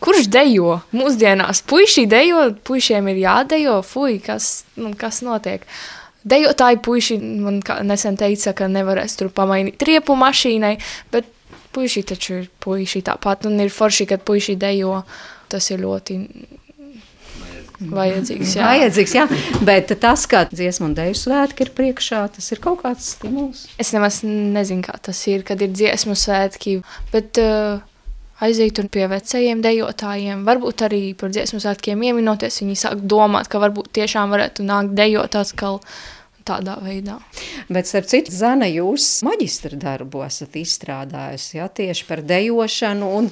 Kurš dejo? Mūsdienās puiši dejo, puišiem ir jādejo, fuj, kas, nu, kas notiek. Dejotāji puiši man nesen teica, ka nevarēs tur pamainīt riepu mašīnai, bet puiši taču ir puiši tāpat, un ir forši, kad puiši dejo. Tas ir ļoti vajadzīgs. Jā. Vajadzīgs, jā. Bet tas, kā dziesmu un dēļu svētki ir priekšā, tas ir kaut kāds stimuls. Es nemaz nezinu, kā tas ir, kad ir dziesmu svētki, bet uh, aiziet pie vecajiem dejotājiem. Varbūt arī par dziesmu svētkiem ieminoties, viņi sāk domāt, ka varbūt tiešām varētu nākt dejot atkal. Tādā veidā. Bet, starp citu, Zana, jūs maģistra darbu esat izstrādājusi ja, tieši par dejošanu, un,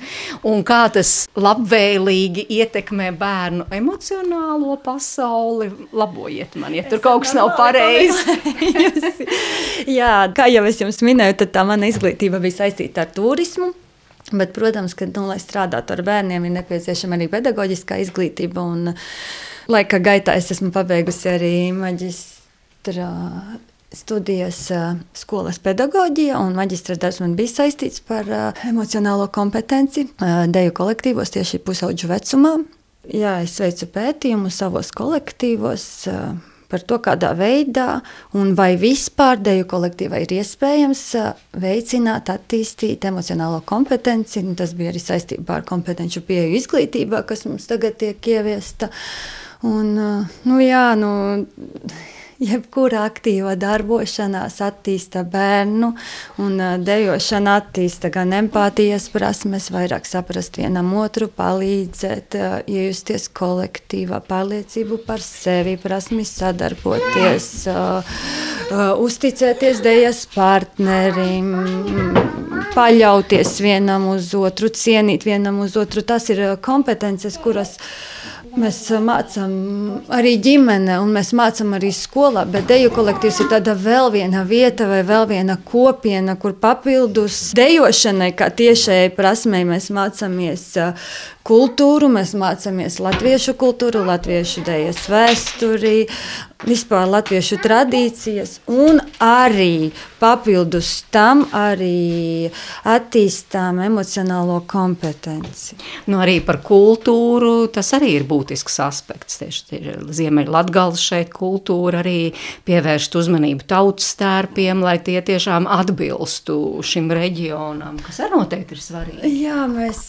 un kā tas labvēlīgi ietekmē bērnu emocionālo pasauli. Labojiet man, ja tur kaut kas nav pareizi. Jā, kā jau es jums minēju, tad tā mana izglītība bija saistīta ar turismu. Bet, protams, ka, nu, lai strādātu ar bērniem, ir nepieciešama arī pedagoģiskā izglītība. Un, laika gaitā es esmu pabeigusi arī maģistra studijas skolas pedagoģija, un maģistra darbs man bija saistīts par emocionālo kompetenci deju kolektīvos tieši pusauģu vecumā. Jā, es veicu pētījumu savos kolektīvos par to, kādā veidā un vai vispār deju kolektīvā ir iespējams veicināt, attīstīt emocionālo kompetenci. Un tas bija arī saistībā ar kompetenci pieeju izglītībā, kas mums tagad tiek ieviesta. Un, nu, jā, nu, jebkura aktīva darbošanās attīsta bērnu, un dejošana attīsta gan empātijas prasmes, vairāk saprast vienam otru, palīdzēt, iejusties kolektīvā, pārliecību par sevi, prasmi sadarboties, uzticēties dejas partnerim, paļauties vienam uz otru, cienīt vienam uz otru. Tas ir kompetences, kuras Mēs mācām arī ģimene, un mēs mācām arī skolā, bet deju kolektīvs ir tāda vēl viena vieta vai vēl viena kopiena, kur papildus dejošanai, kā tiešai prasmei, mēs mācāmies kultūru, mēs mācāmies latviešu kultūru, latviešu dēļas vēsturi, vispār latviešu tradīcijas, un arī papildus tam arī attīstām emocionālo kompetenci. Nu, arī par kultūru tas arī ir būtisks aspekts. Tieši Ziemeļlatgales šeit kultūra arī pievērst uzmanību tautas stērpiem, lai tie tiešām atbilstu šim reģionam, kas arī noteikti ir svarīgi. Jā, mēs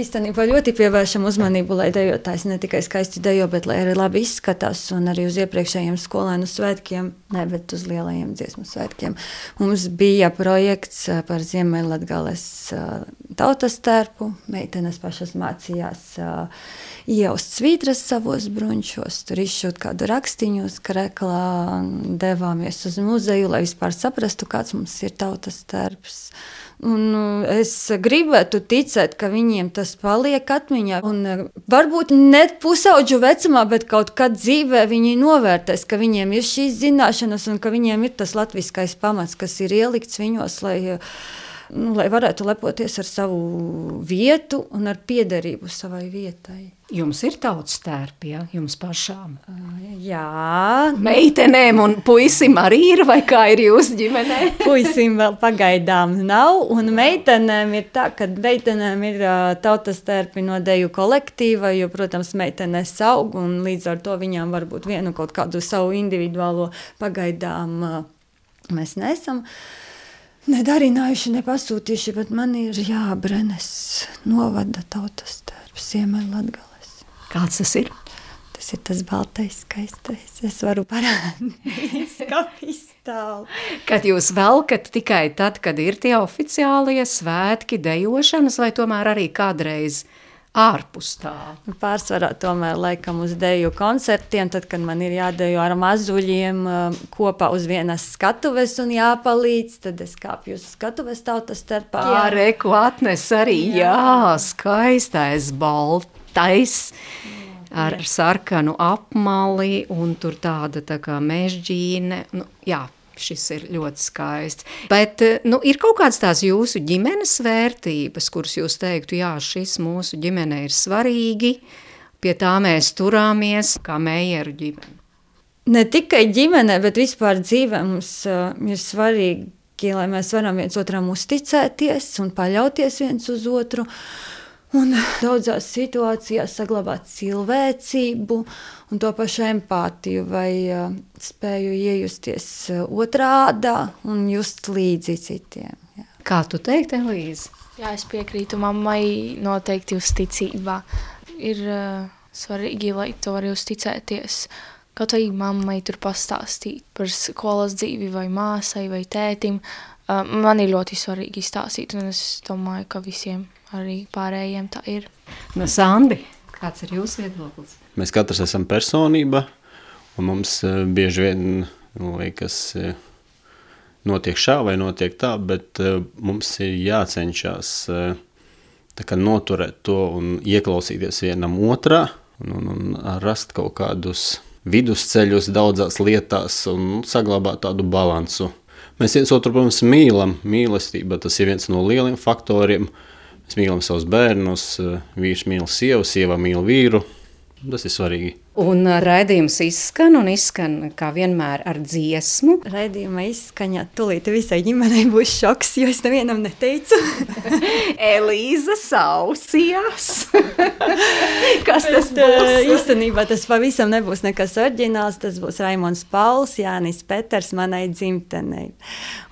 īstenībā ļoti pievēršam uzmanību, lai dejotājs ne tikai skaisti dejo, bet arī labi izskatās. Un arī uz iepriekšējiem skolēnu svētkiem, ne, bet uz lielajiem dziesmu svētkiem. Mums bija projekts eh, par Ziemeļlatgales eh, tautas tērpu. Meitenes pašas mācījās uh, ieust svītras savos bruņšos, tur izšūt kādu rakstiņu uz kreklā, devāmies uz muzeju, lai vispār saprastu, kāds mums ir tautas tērps. Un nu, es gribētu ticēt, ka viņiem tas paliek atmiņā. Un e, varbūt ne pusauģu vecumā, bet kaut kad dzīvē viņi novērtēs, ka viņiem ir šīs zināšanas un ka viņiem ir tas latviskais pamats, kas ir ielikts viņos, lai, e, nu, lai varētu lepoties ar savu vietu un ar piederību savai vietai. Jums ir tautas tērpi, ja? jums pašām? Jā. Meitenēm un puisim arī ir, vai kā ir jūsu ģimenē? puisim vēl pagaidām nav, un meitenēm ir tā, ka meitenēm ir uh, tautas tērpi no deju kolektīva, jo, protams, meitenes aug, un līdz ar to viņām varbūt vienu kaut kādu savu individuālo pagaidām uh, mēs nesam. Nedarinājuši, nepasūtījuši, bet man ir jābrenes novada tautas tērps Ziemeļlatgalā. Kāds tas ir? Tas ir tas baltais, skaistais. Es varu parādīt, kāpēc stāv. Kad jūs velkat tikai tad, kad ir tie oficiālie svētki, dejošanas, vai tomēr arī kādreiz ārpus tā? Pārsvarā tomēr laikam uz deju koncertiem, tad, kad man ir jādejo ar mazuļiem kopā uz vienas skatuves un jāpalīdz, tad es kāpju uz skatuves tautas starpā. Jā, reku atnes arī, jā, jā skaistais balts tais ar sarkanu apmali un tur tāda tā kā mežģīne. Nu, jā, šis ir ļoti skaists. Bet nu, ir kaut kādas tās jūsu ģimenes vērtības, kuras jūs teiktu, jā, šis mūsu ģimenei ir svarīgi, pie tā mēs turāmies kā mējeru ģimene. Ne tikai ģimenē, bet vispār dzīvē mums uh, ir svarīgi, lai mēs varam viens otram uzticēties un paļauties viens uz otru. Uh, Un daudzās situācijās saglabāt cilvēcību un to pašu empātiju, vai uh, spēju iejusties uh, otrādā un just līdzi citiem. Jā. Kā tu teiktu, Elīze? Jā, es piekrītu mammai noteikti uzticībā. Ir uh, svarīgi, lai to var uzticēties. Kaut arī mammai tur pastāstīt par skolas dzīvi vai māsai vai tētim. Uh, man ir ļoti svarīgi stāstīt, un es domāju, ka visiem arī pārējiem tā ir. No Sandi, kāds ir jūsu viedoklis? Mēs katrs esam personība, un mums uh, bieži vien nu, liekas, uh, notiek šā vai notiek tā, bet uh, mums ir jācenšas uh, noturēt to un ieklausīties vienam otrā un, un, un rast kaut kādus vidusceļus daudzās lietās un nu, saglabāt tādu balansu. Mēs viens otru, protams, mīlam. Mīlestība tas ir viens no lieliem faktoriem, Mēs mīlam savus bērnus, vīrs mīl sievu, sieva mīl vīru. Tas ir svarīgi. Un uh, raidījums izskan un izskan kā vienmēr ar dziesmu. Raidījuma izskaņā tūlīt visai ģimenei būs šoks, jo es nevienam neteicu. Elīza sausījās. Kas tas Bet, uh, būs? Īstenībā tas pavisam nebūs nekas oriģināls. Tas būs Raimons Pauls, Jānis Peters manai dzimtenei.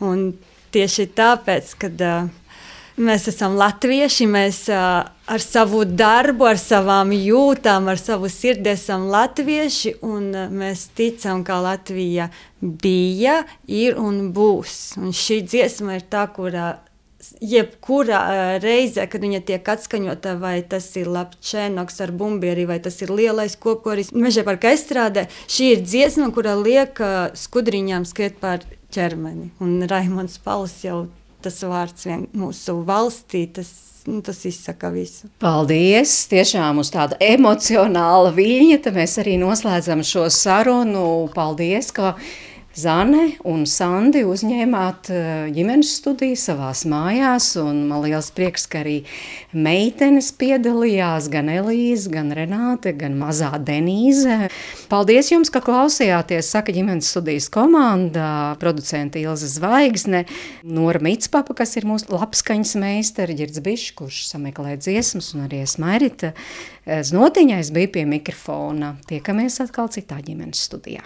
Un tieši tāpēc, kad uh, mēs esam latvieši, mēs uh, ar savu darbu, ar savām jūtām, ar savu sirdi esam latvieši, un uh, mēs ticam, ka Latvija bija, ir un būs. Un šī dziesma ir tā, kurā jebkurā uh, reizē, kad viņa tiek atskaņota, vai tas ir lapčēnoks ar bumbieri, vai tas ir lielais kopkoris, meža parka estrādē, šī ir dziesma, kura liek uh, skudriņām skriet pār ķermeni. Un Raimons Pauls jau tas vārds vien mūsu valstī, tas, nu, tas izsaka visu. Paldies! Tiešām uz tāda emocionāla viļņa. Mēs arī noslēdzam šo sarunu. Paldies! Zane un Sandi uzņēmāt eh, ģimenes studiju savās mājās, un man liels prieks, ka arī meitenes piedalījās, gan Elīze, gan Renāte, gan mazā Denīze. Paldies jums, ka klausījāties, saka ģimenes studijas komanda, producenta Ilze Zvaigzne, Nora Mitspapa, kas ir mūsu labskaņas meistara, Girds Bišs, kurš sameklē dziesmas, un arī Esmairita Znotiņais bija pie mikrofona. Tiekamies atkal citā ģimenes studijā.